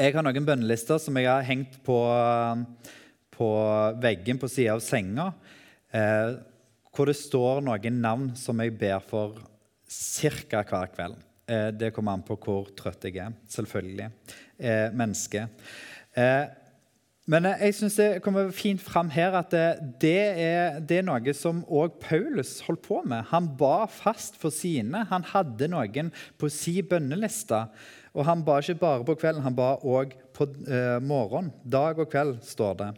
Jeg har noen bønnelister som jeg har hengt på, på veggen på sida av senga, eh, hvor det står noen navn som jeg ber for ca. hver kveld. Eh, det kommer an på hvor trøtt jeg er. Selvfølgelig. Eh, menneske. Eh, men jeg syns det kommer fint fram her at det er, det er noe som òg Paulus holdt på med. Han ba fast for sine. Han hadde noen på si bønneliste. Og han ba ikke bare på kvelden, han ba òg på eh, morgenen. Dag og kveld, står det.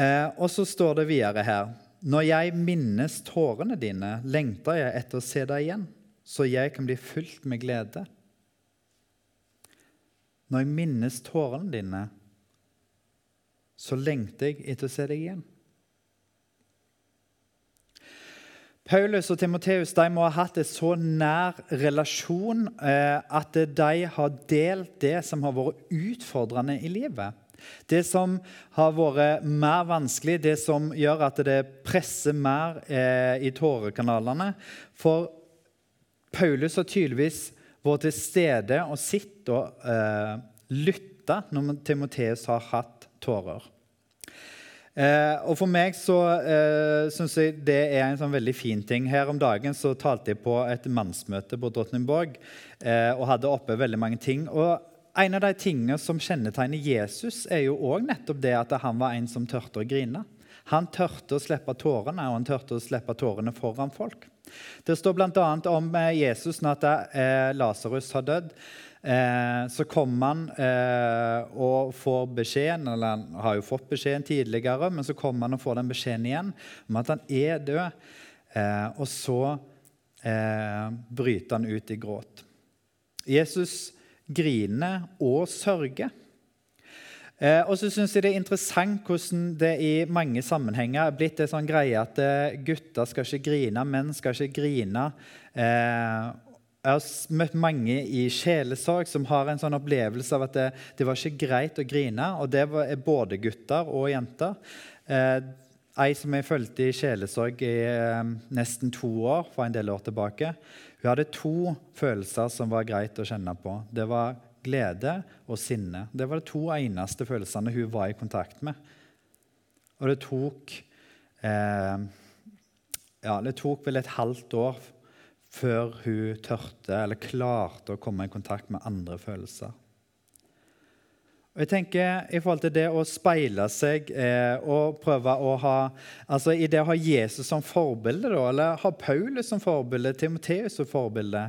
Eh, og så står det videre her Når jeg minnes tårene dine, lengter jeg etter å se deg igjen, så jeg kan bli fylt med glede. Når jeg minnes tårene dine, så lengter jeg etter å se deg igjen. Paulus og Timoteus må ha hatt en så nær relasjon eh, at de har delt det som har vært utfordrende i livet. Det som har vært mer vanskelig, det som gjør at det presser mer eh, i tårekanalene. For Paulus har tydeligvis vært til stede og sittet og eh, lytta når Timoteus har hatt tårer. Eh, og For meg så eh, syns jeg det er en sånn veldig fin ting. Her om dagen så talte jeg på et mannsmøte på Drottningborg eh, og hadde oppe veldig mange ting. Og En av de tingene som kjennetegner Jesus, er jo også nettopp det at han var en som tørte å grine. Han tørte å slippe tårene, og han tørte å slippe tårene foran folk. Det står bl.a. om eh, Jesus når eh, Lasarus har dødd. Eh, så kommer han eh, og får beskjeden, eller han har jo fått beskjeden tidligere, men så kommer han og får den beskjeden igjen om at han er død. Eh, og så eh, bryter han ut i gråt. Jesus griner og sørger. Eh, og så synes jeg Det er interessant hvordan det i mange sammenhenger er blitt en sånn greie at eh, gutter skal ikke grine, menn skal ikke grine. Eh, jeg har møtt mange i sjelesorg som har en sånn opplevelse av at det, det var ikke greit å grine. Og det var både gutter og jenter. Eh, ei som jeg fulgte i sjelesorg i eh, nesten to år, for en del år tilbake, hun hadde to følelser som var greit å kjenne på. Det var glede og sinne. Det var de to eneste følelsene hun var i kontakt med. Og det tok eh, Ja, det tok vel et halvt år før hun tørte eller klarte å komme i kontakt med andre følelser. Og jeg tenker I forhold til det å speile seg eh, og prøve å ha altså I det å ha Jesus som forbilde, da, eller ha Paulus som forbilde, Timoteus som forbilde,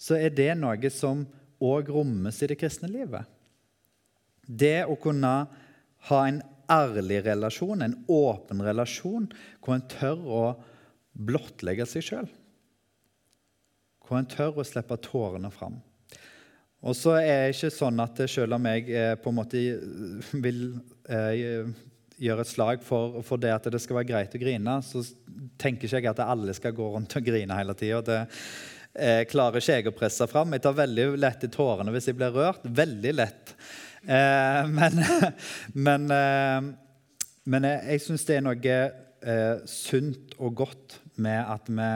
så er det noe som òg rommes i det kristne livet. Det å kunne ha en ærlig relasjon, en åpen relasjon, hvor en tør å blottlegge seg sjøl hvor en tør å slippe tårene fram. Og så er det ikke sånn at selv om jeg eh, på en måte vil eh, gjøre et slag for, for, det at det skal være greit å grine, så tenker ikke jeg at alle skal gå rundt og grine hele tida. Det eh, klarer ikke jeg å presse fram. Jeg tar veldig lett i tårene hvis jeg blir rørt. Veldig lett. Men, men, men, jeg, jeg syns det er noe sunt og godt med at vi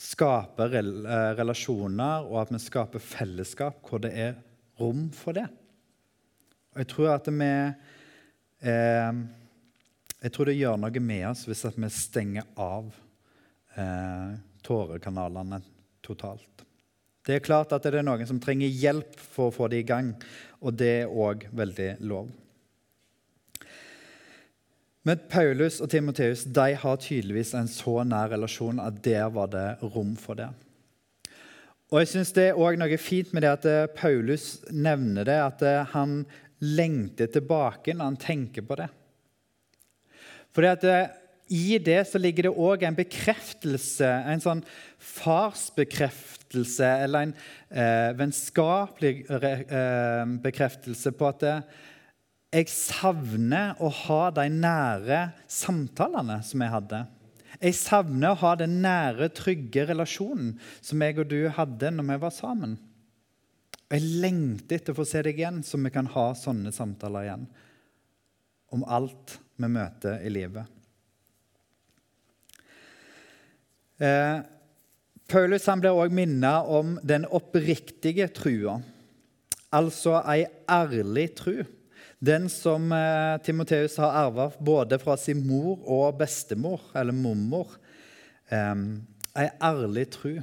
skaper eh, relasjoner, og at vi skaper fellesskap hvor det er rom for det. Og jeg tror at vi eh, Jeg tror det gjør noe med oss hvis vi stenger av eh, tårekanalene totalt. Det er klart at det er noen som trenger hjelp for å få det i gang, og det er òg veldig lov. Men Paulus og Timoteus de har tydeligvis en så nær relasjon at der var det rom for det. Og jeg synes Det er også noe fint med det at eh, Paulus nevner det, at eh, han lengter tilbake når han tenker på det. Fordi at eh, I det så ligger det òg en bekreftelse, en sånn farsbekreftelse eller en eh, vennskapelig eh, bekreftelse på at det, jeg savner å ha de nære samtalene som jeg hadde. Jeg savner å ha den nære, trygge relasjonen som jeg og du hadde når vi var sammen. Jeg lengter etter å få se deg igjen, så vi kan ha sånne samtaler igjen. Om alt vi møter i livet. Eh, Paulus blir også minnet om den oppriktige trua. altså ei ærlig tru. Den som eh, Timoteus har arva både fra sin mor og bestemor, eller mormor. Eh, ei ærlig tru.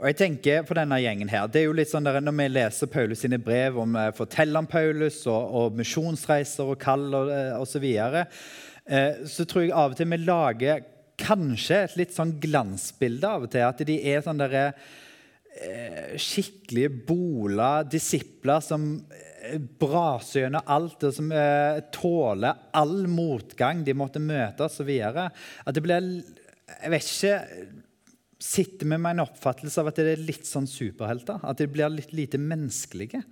Og jeg tenker på denne gjengen her, det er jo litt sånn der, Når vi leser Paulus sine brev og vi forteller om Paulus og, og misjonsreiser og kall og osv., så, videre, eh, så tror jeg av og til vi lager kanskje et litt sånn glansbilde av og til. At de er sånn derre eh, skikkelige bola disipler som braser gjennom alt, og som eh, tåler all motgang de måtte møte osv. At det blir Jeg vet ikke Sitter vi med en oppfattelse av at det er litt sånn superhelter? At de blir litt lite menneskelige?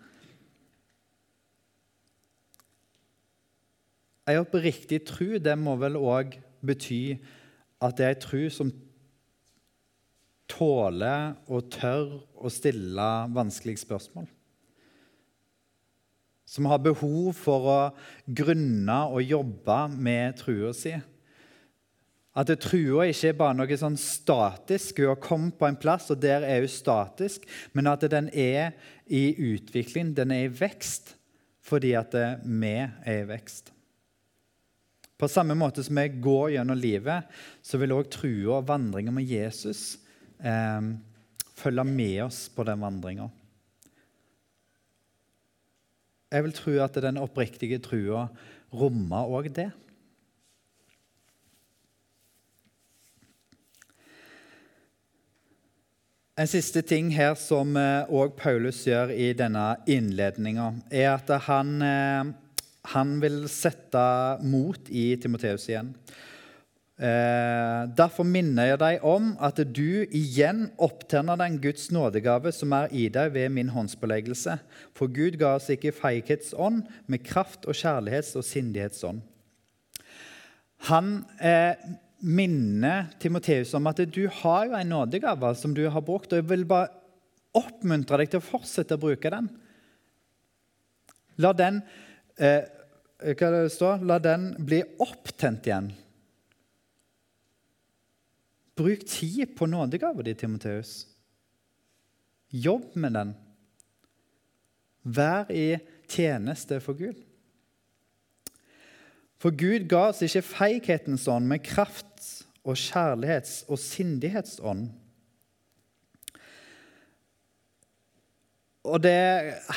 Ei oppriktig tru det må vel òg bety at det er ei tru som tåler og tør å stille vanskelige spørsmål. Som har behov for å grunne og jobbe med trua si. At trua ikke er bare noe sånn statisk. Hun har kommet på en plass, og der er hun statisk. Men at den er i utvikling, den er i vekst, fordi at vi er i vekst. På samme måte som vi går gjennom livet, så vil òg trua og vandringa med Jesus eh, følge med oss på den vandringa. Jeg vil tro at den oppriktige trua rommer òg det. En siste ting her som òg eh, Paulus gjør i denne innledninga, er at han eh, han vil sette mot i Timoteus igjen. Eh, derfor minner jeg deg om at du igjen opptenner den Guds nådegave som er i deg ved min håndspåleggelse. For Gud ga oss ikke feighetsånd, med kraft og kjærlighets- og sindighetsånd. Han eh, minner Timoteus om at du har jo en nådegave som du har brukt. og Jeg vil bare oppmuntre deg til å fortsette å bruke den. La den eh? La den bli opptent igjen. Bruk tid på nådegava di, Timoteus. Jobb med den. Vær i tjeneste for Gud. For Gud ga oss ikke feighetens ånd, men kraft og kjærlighets- og sindighetsånd. Og det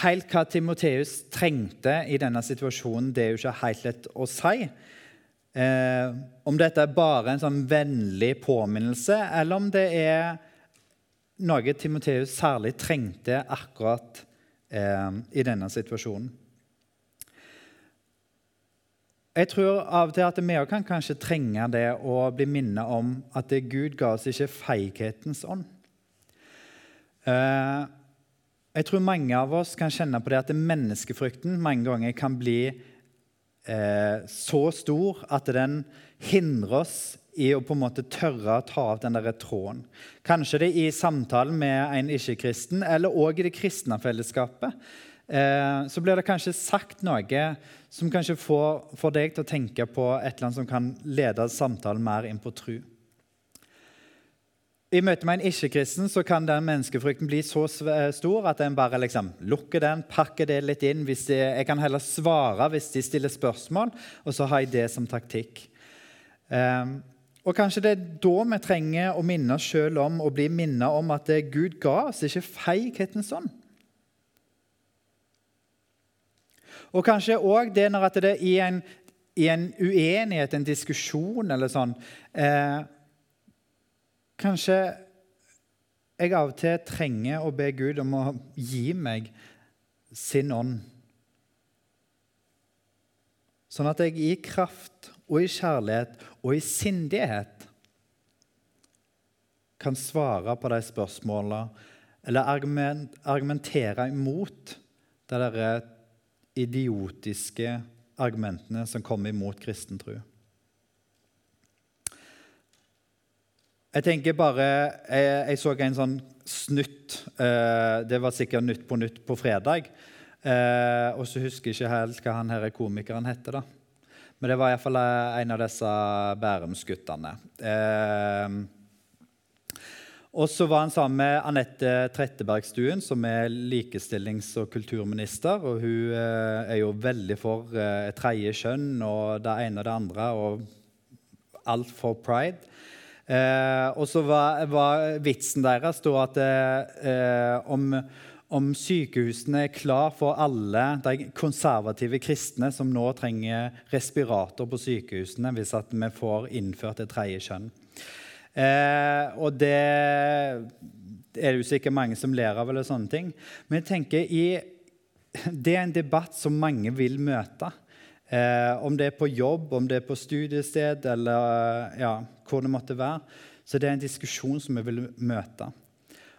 helt hva Timoteus trengte i denne situasjonen, det er jo ikke helt lett å si. Eh, om dette er bare en sånn vennlig påminnelse, eller om det er noe Timoteus særlig trengte akkurat eh, i denne situasjonen. Jeg tror av og til at vi kan kanskje trenge det å bli minnet om at Gud ga oss ikke feighetens ånd. Eh, jeg tror mange av oss kan kjenne på det at menneskefrykten mange ganger kan bli eh, så stor at den hindrer oss i å på en måte tørre å ta av den der tråden. Kanskje det i samtalen med en ikke-kristen, eller òg i det kristne fellesskapet. Eh, så blir det kanskje sagt noe som kanskje får, får, deg til å tenke på et eller annet som kan lede samtalen mer inn på tru. I møte med en ikke-kristen så kan den menneskefrykten bli så stor at en bare liksom lukker den, pakker det litt inn. De, jeg kan heller svare hvis de stiller spørsmål, og så har jeg det som taktikk. Um, og Kanskje det er da vi trenger å minne oss sjøl om og bli minnet om at Gud ga oss ikke feighetens ånd. Og kanskje òg det når det er i en, i en, uenighet, en diskusjon eller sånn eh, Kanskje jeg av og til trenger å be Gud om å gi meg sin ånd. Sånn at jeg i kraft og i kjærlighet og i sindighet kan svare på de spørsmålene eller argumentere imot de idiotiske argumentene som kommer imot kristen tro. Jeg tenker bare, jeg, jeg, så en sånn snutt. Eh, det var sikkert Nytt på Nytt på fredag. Eh, og så husker jeg ikke helt hva han her komikeren heter. da. Men det var iallfall eh, en av disse Bærums-guttene. Eh, Og så var han sammen med Anette Trettebergstuen, som er likestillings- og kulturminister. og Hun eh, er jo veldig for eh, tredje kjønn og det ene og det andre, og alt for pride. Eh, og så var, var, vitsen deres da at eh, om, om, sykehusene er klar for alle de konservative kristne som nå trenger respirator på sykehusene hvis vi får innført et tredje kjønn. Eh, og det er det jo sikkert mange som ler av, eller sånne ting. Men jeg tenker i, det er en debatt som mange vil møte. Eh, om det er på jobb, om det er på studiested eller ja, hvor det måtte være. Så det er en diskusjon som vi vil møte.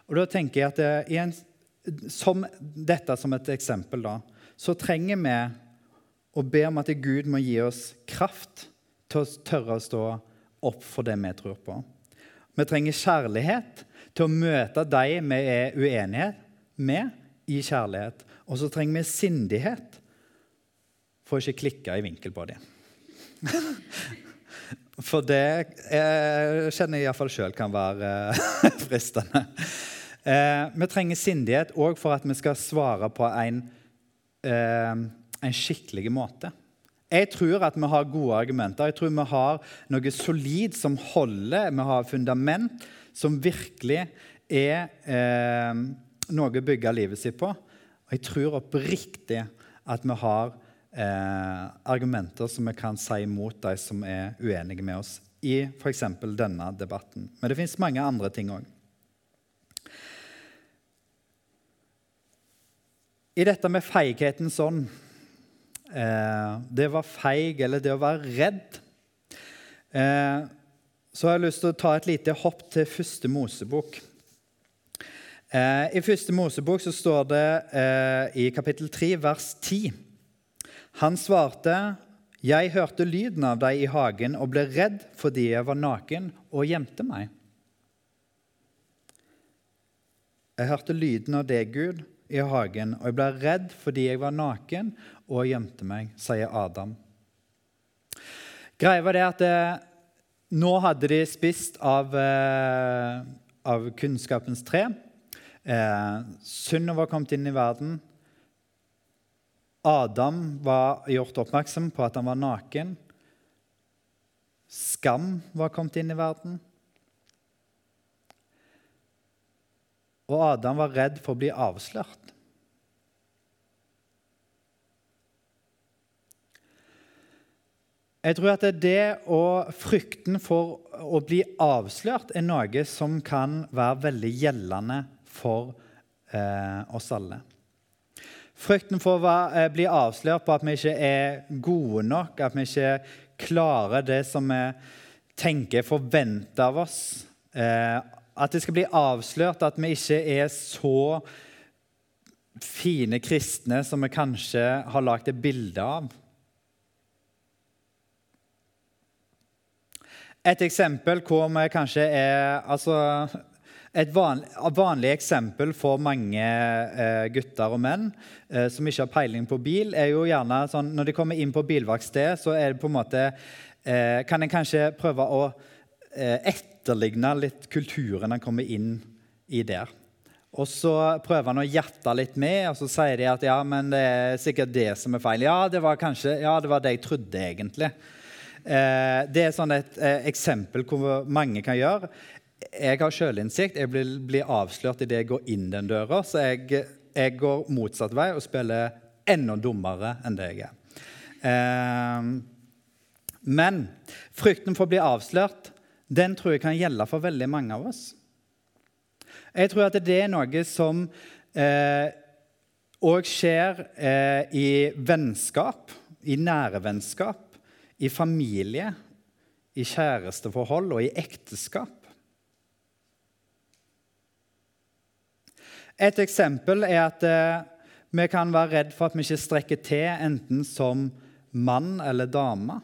Og da tenker jeg at en, som dette som et eksempel, da, så trenger vi å be om at Gud må gi oss kraft til å tørre å stå opp for det vi tror på. Vi trenger kjærlighet til å møte de vi er uenige med, i kjærlighet. Og så trenger vi sindighet for å ikke klikke i vinkel på dem. For det eh, kjenner jeg iallfall sjøl kan være eh, fristende. Eh, vi trenger sindighet òg for at vi skal svare på en, eh, en skikkelig måte. Jeg tror at vi har gode argumenter. Jeg tror vi har noe solid som holder. Vi har fundament som virkelig er eh, noe å bygge livet sitt på. Og jeg tror oppriktig at vi har eh, argumenter som vi kan si mot de som er uenige med oss i f.eks. denne debatten. Men det fins mange andre ting òg. I dette med feighetens ånd eh, Det å være feig eller det å være redd eh, Så har jeg lyst til å ta et lite hopp til første Mosebok. Eh, I første Mosebok så står det eh, i kapittel 3, vers 10 Han svarte, 'Jeg hørte lyden av deg i hagen og ble redd fordi jeg var naken og gjemte meg.' Jeg hørte lyden av deg, Gud, i hagen, og jeg ble redd fordi jeg var naken og gjemte meg, sier Adam. Greia var det at eh, nå hadde de spist av, eh, av kunnskapens tre. Eh, Syndet var kommet inn i verden. Adam var gjort oppmerksom på at han var naken. Skam var kommet inn i verden. Og Adam var redd for å bli avslørt. Jeg tror at det og frykten for å bli avslørt er noe som kan være veldig gjeldende for eh, oss alle. Frykten for å eh, bli avslørt på at vi ikke er gode nok, at vi ikke klarer det som vi tenker er forventa av oss. Eh, at det skal bli avslørt at vi ikke er så fine kristne som vi kanskje har lagd et bilde av. Et eksempel hvor vi kanskje er altså, Et vanlig, vanlig, eksempel for mange eh, gutter og menn eh, som ikke har peiling på bil, er jo gjerne sånn når de kommer inn på bilverksted, så er det på en måte eh, Kan en kanskje prøve å eh, etterligne litt kulturen en kommer inn i der. Og så prøver han å gjette litt med, og så sier de at ja, men det er sikkert det som er feil. Ja, det var kanskje, ja, det var det jeg trodde, egentlig. Eh, det er sånn et eh, eksempel hvor mange kan gjøre. Jeg har sjølinnsikt. Jeg blir, blir avslørt idet jeg går inn den døra. Så jeg, jeg, går motsatt vei og spiller enda dummere enn det jeg er. Eh, men frykten for å bli avslørt den tror jeg kan gjelde for veldig mange av oss. Jeg tror at det er noe som òg eh, skjer eh, i vennskap, i nære vennskap i familie, i kjæresteforhold og i ekteskap. Et eksempel er at eh, vi kan være redd for at vi ikke strekker til enten som mann eller dame.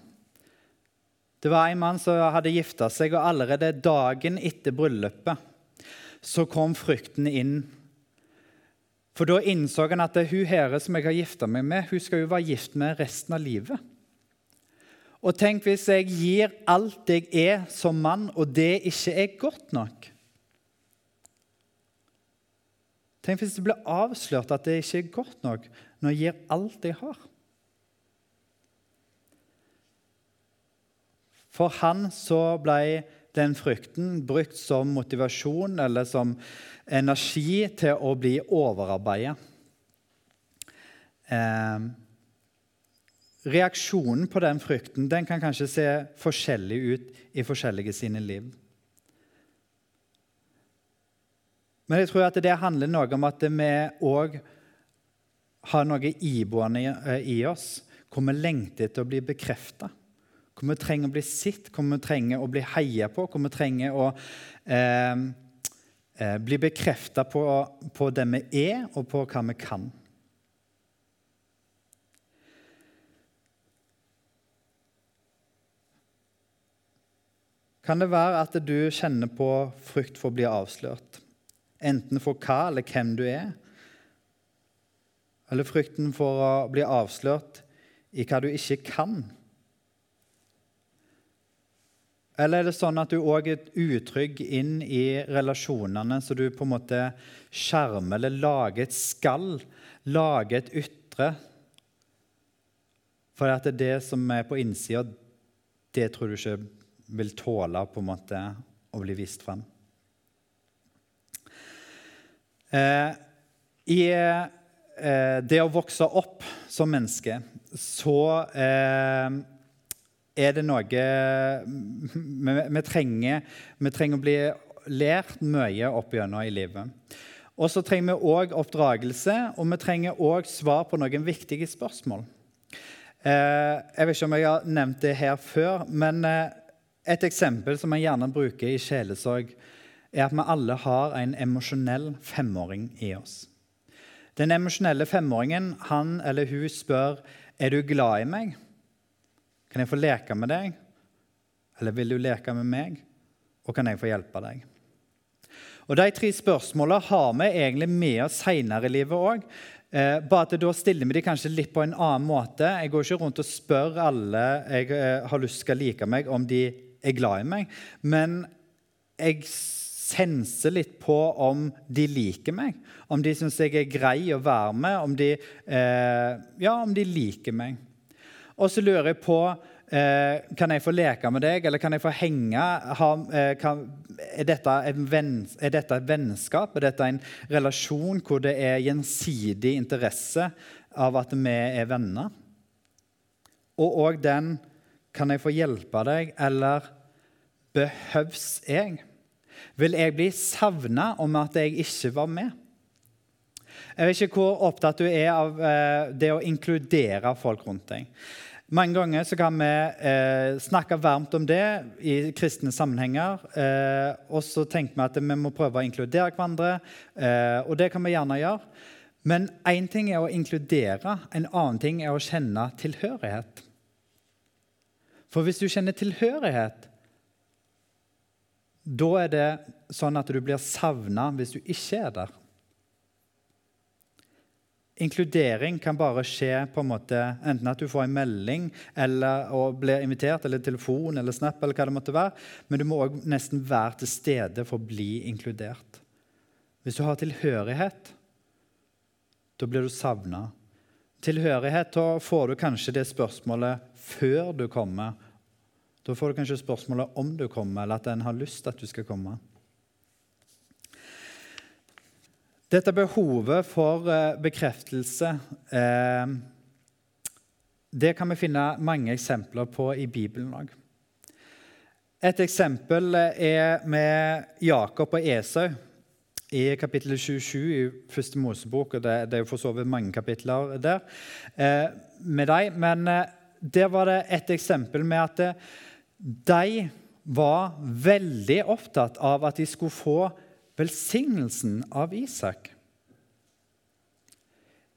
Det var en mann som hadde gifta seg, og allerede dagen etter bryllupet så kom frykten inn. For da innså han at hun her som jeg har gifta meg med, hun skal jo være gift med resten av livet. Og tenk hvis jeg gir alt jeg er som mann, og det ikke er godt nok. Tenk hvis det blir avslørt at det ikke er godt nok når jeg gir alt jeg har. For han så ble den frykten brukt som motivasjon eller som energi til å bli overarbeidet. Eh, reaksjonen på den frykten den kan kanskje se forskjellig ut i forskjellige sine liv. Men jeg tror at det handler noe om at vi òg har noe iboende i oss hvor vi lengter etter å bli bekrefta. Hvor vi trenger å bli sett, hvor vi trenger å bli heia på, hvor vi trenger å eh, eh bli bekrefta på, på det vi er, og på hva vi kan. Kan det være at du kjenner på frykt for å bli avslørt? Enten for hva eller hvem du er, eller frykten for å bli avslørt i hva du ikke kan? Eller er det sånn at du òg er utrygg inn i relasjonene, så du på en måte skjermer eller lager et skall, lager et ytre? For at det er det som er på innsida, det tror du ikke vil tåle på en måte å bli vist frem. Eh, I eh, det å vokse opp som menneske så eh, er det noe vi, vi, trenger, vi, trenger, å bli lært mye opp gjennom i livet. Og så trenger vi òg oppdragelse, og vi trenger òg svar på noen viktige spørsmål. Eh, jeg vet ikke om jeg har nevnt det her før, men eh, et eksempel som jeg gjerne bruker i sjelesorg, er at vi alle har en emosjonell femåring i oss. Den emosjonelle femåringen han eller hun spør er du glad i meg. Kan jeg få leke med deg? Eller vil du leke med meg? Og kan jeg få hjelpe deg? Og De tre spørsmålene har vi egentlig med oss seinere i livet òg. Eh, bare at da stiller vi dem kanskje litt på en annen måte. Jeg går ikke rundt og spør alle jeg eh, har lyst til å like meg, om de er glad i meg. Men jeg senser litt på om de liker meg, om de syns jeg er grei å være med, om de, eh, ja, om de liker meg. Og så lurer jeg på eh, kan jeg få leke med deg, eller kan jeg få henge? Ha, eh, kan, er, dette venn, er, dette et vennskap? Er dette en relasjon hvor det er gjensidig interesse av at vi er venner? Og òg den kan jeg få hjelpe deg, eller behøves jeg? Vil jeg bli savna om at jeg ikke var med? Jeg vet ikke hvor opptatt du er av eh, det å inkludere folk rundt deg. Mange ganger så kan vi eh, snakke varmt om det i kristne sammenhenger. Eh, og så tenker vi at vi må prøve å inkludere hverandre, eh, og det kan vi gjerne gjøre. Men én ting er å inkludere, en annen ting er å kjenne tilhørighet. For hvis du kjenner tilhørighet, da er det sånn at du blir savna hvis du ikke er der. Inkludering kan bare skje på en måte, enten at du får en melding eller og blir invitert, eller telefon eller Snap, eller hva det måtte være, men du må òg nesten være til stede for å bli inkludert. Hvis du har tilhørighet, da blir du savna tilhørighet, da får du kanskje det spørsmålet før du kommer. Da får du kanskje spørsmålet om du kommer, eller at en har lyst til at du skal komme. Dette behovet for eh, bekreftelse eh, det kan vi finne mange eksempler på i Bibelen òg. Et eksempel er med Jakob og Esau i kapittel 27 i første Mosebok. og Det, det er jo for så vidt mange kapitler der eh, med dem. Men eh, der var det et eksempel med at eh, de var veldig opptatt av at de skulle få velsignelsen av Isak.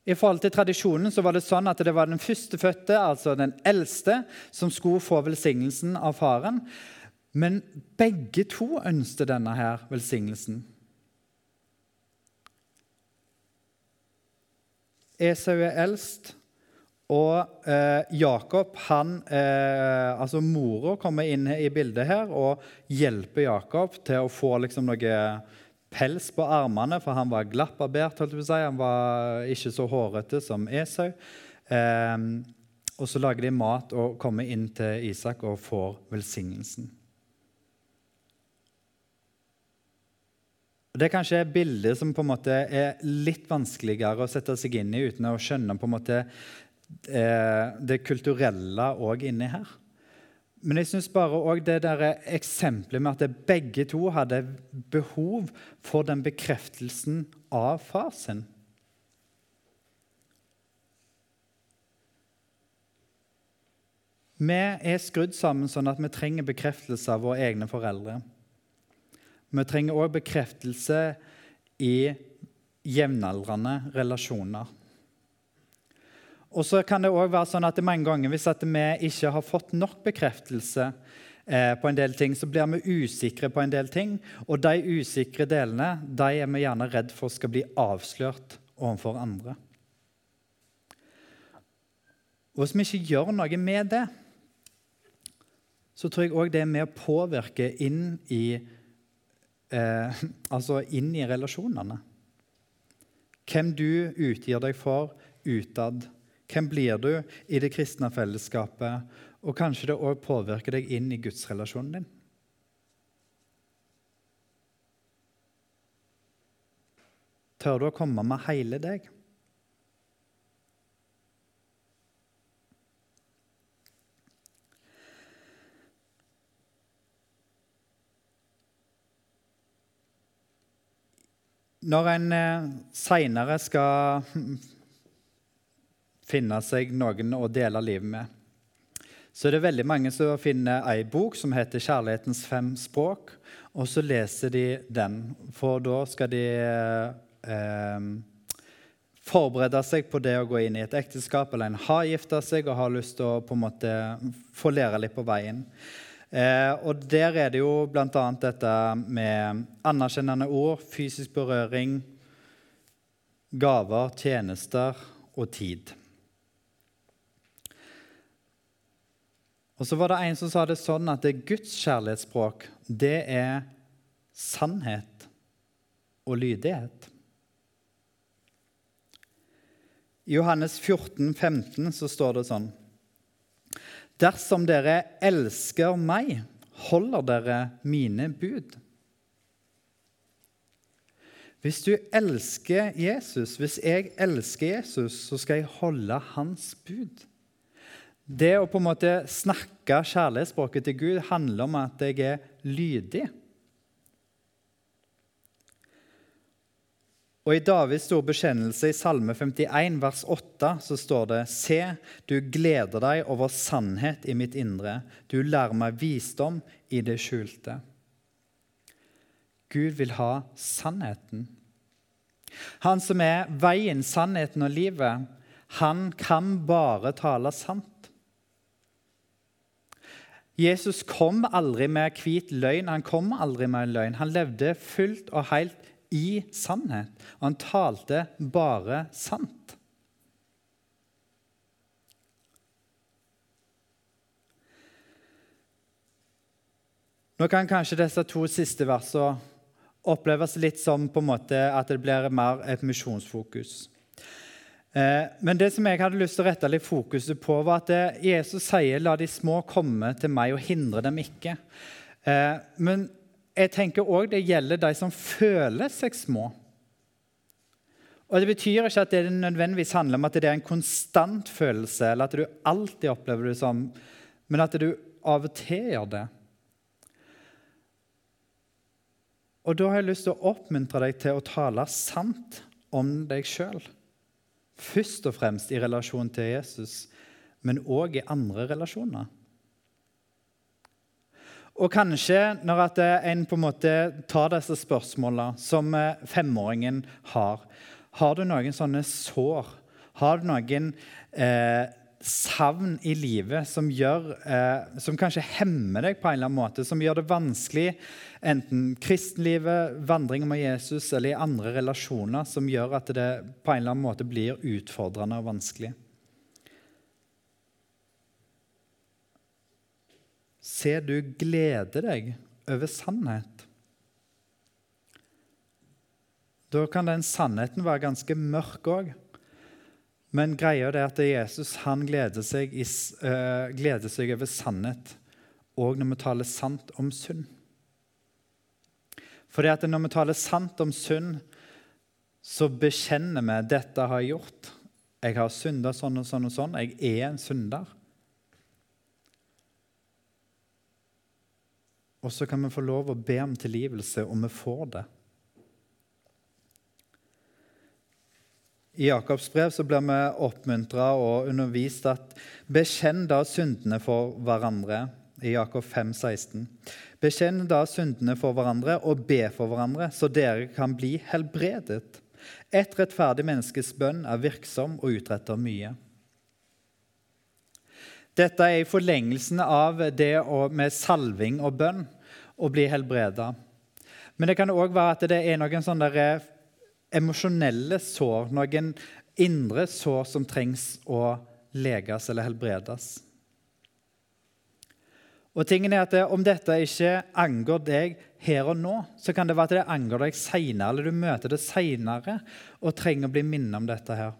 I forhold til tradisjonen så var det sånn at det var den førstefødte, altså den eldste, som skulle få velsignelsen av faren. Men begge to ønsket denne her velsignelsen. Esau er eldst, og eh, Jakob, han, eh, altså Mora kommer inn i bildet her og hjelper Jakob til å få liksom, noe pels på armene, for han var glapparbeidt. Si. Han var ikke så hårete som Esau. Eh, og så lager de mat og kommer inn til Isak og får velsignelsen. Det er kanskje et bilde som på en måte er litt vanskeligere å sette seg inn i uten å skjønne på en måte det kulturelle òg inni her. Men jeg syns bare òg det der eksempelet med at begge to hadde behov for den bekreftelsen av far sin. Vi er skrudd sammen sånn at vi trenger bekreftelse av våre egne foreldre. Vi trenger òg bekreftelse i jevnaldrende relasjoner. Og så kan det også være sånn at mange ganger Hvis vi ikke har fått nok bekreftelse eh, på en del ting, så blir vi usikre på en del ting. Og de usikre delene de er vi gjerne redd for skal bli avslørt overfor andre. Og Hvis vi ikke gjør noe med det, så tror jeg òg det er med å påvirke inn i, eh, altså inn i relasjonene. Hvem du utgir deg for utad hvem blir du i det kristne fellesskapet? Og kanskje det òg påvirker deg inn i gudsrelasjonen din. Tør du å komme med hele deg? Når en eh, seinere skal finne seg noen å dele livet med. Så det er veldig mange som finner ei bok som heter 'Kjærlighetens fem språk', og så leser de den. For da skal de eh, forberede seg på det å gå inn i et ekteskap, eller en har gifta seg og har lyst til å på en måte få lære litt på veien. Eh, og Der er det jo bl.a. dette med anerkjennende ord, fysisk berøring, gaver, tjenester og tid. Og så var det en som sa det sånn at det er Guds kjærlighetsspråk det er sannhet og lydighet. I Johannes 14, 15 så står det sånn Dersom dere elsker meg, holder dere mine bud. Hvis du elsker Jesus, hvis jeg elsker Jesus, så skal jeg holde hans bud. Det å på en måte snakke kjærlighetsspråket til Gud handler om at jeg er lydig. Og I Davids store bekjennelse i Salme 51, vers 8, så står det Se, du gleder deg over sannhet i mitt indre. Du lærer meg visdom i det skjulte. Gud vil ha sannheten. Han som er veien, sannheten og livet, han kan bare tale sant. Jesus kom aldri med hvit løgn. Han kom aldri med en løgn. Han levde fullt og helt i sannhet. Og han talte bare sant. Nå kan kanskje disse to siste versene oppleves litt som på en måte at det blir mer et misjonsfokus. Eh, men det som jeg hadde lyst til å rette litt fokuset på, var at eh, Jesus sier 'la de små komme til meg og hindre dem ikke'. Eh, men jeg tenker òg det gjelder de som føler seg små. Og Det betyr ikke at det nødvendigvis handler om at det er en konstant følelse, eller at du alltid opplever det som, men at du av og til gjør det. Og Da har jeg lyst til å oppmuntre deg til å tale sant om deg sjøl. Først og fremst i relasjon til Jesus, men òg i andre relasjoner. Og kanskje når en på en måte tar disse spørsmålene som eh, femåringen har Har du noen sånne sår? Har du noen eh, savn i livet som, gjør, eh, som kanskje hemmer deg på en eller annen måte, som gjør det vanskelig, enten kristenlivet, vandringen med Jesus eller i andre relasjoner, som gjør at det på en eller annen måte blir utfordrende og vanskelig. Se, du gleder deg over sannhet. Da kan den sannheten være ganske mørk òg. Men greia er at Jesus han gleder seg, uh, gleder seg over sannhet òg når vi taler sant om synd. Fordi at når vi taler sant om synd, så bekjenner vi dette har jeg gjort. Jeg har synda sånn og sånn og sånn. Jeg er en synder. Og så kan vi få lov å be om tilgivelse, og vi får det. I Jakobs brev så blir vi oppmuntra og undervist at bekjenn da syndene for hverandre. I Jakob 5, 16. Bekjenn da syndene for hverandre og be for hverandre, så dere kan bli helbredet. Et rettferdig menneskes bønn er virksom og utretter mye. Dette er i forlengelsen av det med salving og bønn å bli helbreda. Men det kan òg være at det er noen sånne emosjonelle sår, noen indre sår som trengs å leges eller helbredes. Og tingen er at Om dette ikke angår deg her og nå, så kan det være at det angår deg seinere, eller du møter det seinere og trenger å bli minnet om dette. her.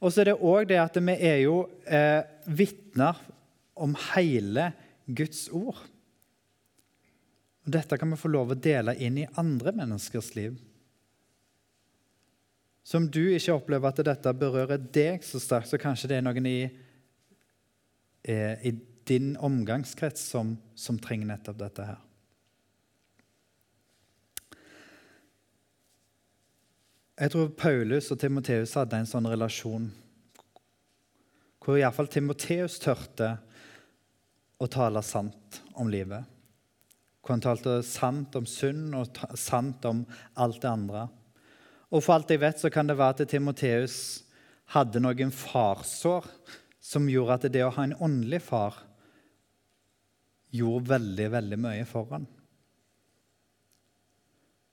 Og så er det òg det at vi er jo eh, vitner om hele Guds ord. Og Dette kan vi få lov å dele inn i andre menneskers liv. Så om du ikke opplever at dette berører deg så sterkt, så kanskje det er noen i, eh, i din omgangskrets som, som, trenger nettopp dette her. Jeg tror Paulus og Timoteus hadde en sånn relasjon hvor iallfall Timoteus tørte å tale sant om livet. Hvor han talte sant om synd og sant om alt det andre. Og for alt jeg vet, så kan det være at Timoteus hadde noen farsår som gjorde at det å ha en åndelig far gjorde veldig, veldig mye for han.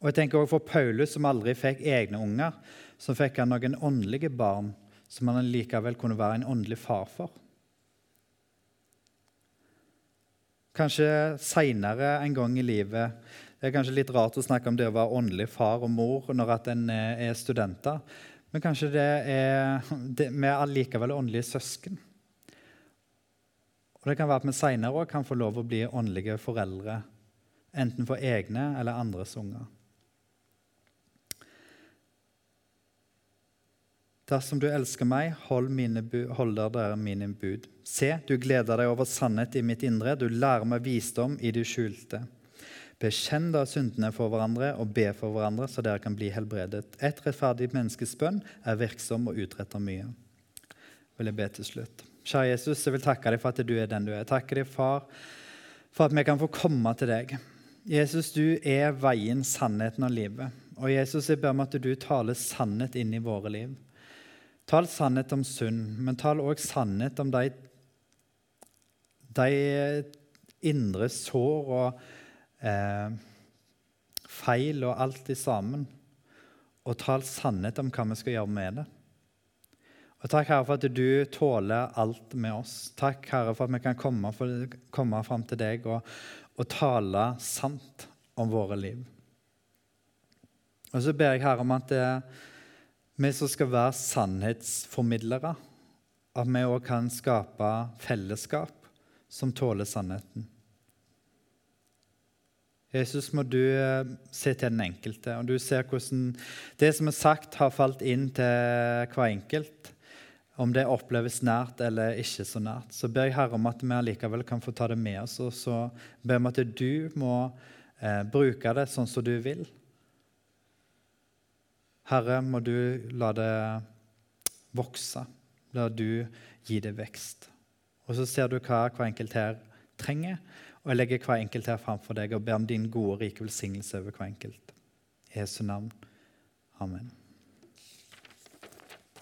Og jeg tenker også For Paulus, som aldri fikk egne unger, så fikk han noen åndelige barn som han likevel kunne være en åndelig far for. Kanskje seinere en gang i livet det er kanskje litt rart å snakke om det å være åndelig far og mor når at en er studenter. Men kanskje det er, det, vi allikevel åndelige søsken. Og Det kan være at vi seinere òg kan få lov å bli åndelige foreldre. Enten for egne eller andres unger. Dersom du elsker meg, hold, holder dere mine bud. Se, du gleder deg over sannhet i mitt indre, du lærer meg visdom i det skjulte. Bekjenn da syndene for hverandre og be for hverandre, så dere kan bli helbredet. Et rettferdig menneskes bønn er virksom og utretter mye. Vil jeg be til slutt. Kjære Jesus, jeg vil takke deg for at du er den du er. Jeg takker deg, far, for at vi kan få komme til deg. Jesus, du er veien, sannheten og livet. Og Jesus, jeg ber om at du taler sannhet inn i våre liv. Tal sannhet om synd, men tal òg sannhet om de, de indre sår og eh, feil og alt i sammen, og tal sannhet om hva vi skal gjøre med det. Og Takk, Herre, for at du tåler alt med oss. Takk, Herre, for at vi kan komme, for, komme fram til deg og, og, tale sant om våre liv. Og så ber jeg Herre om at det, vi som skal være sannhetsformidlere, at vi òg kan skape fellesskap som tåler sannheten. Jesus, må du eh, se til den enkelte, og du ser hvordan det som er sagt, har falt inn til hver enkelt. Om det oppleves nært eller ikke så nært. Så ber jeg Herre om at vi allikevel kan få ta det med oss. Og så ber om at du må eh, bruke det sånn som du vil. Herre, må du la det vokse. La du gi det vekst. Og så ser du hva hver enkelt her trenger. Og jeg legger hver enkelt her framfor deg og ber om din gode, rike velsignelse over hver enkelt. I Jesu navn. Amen.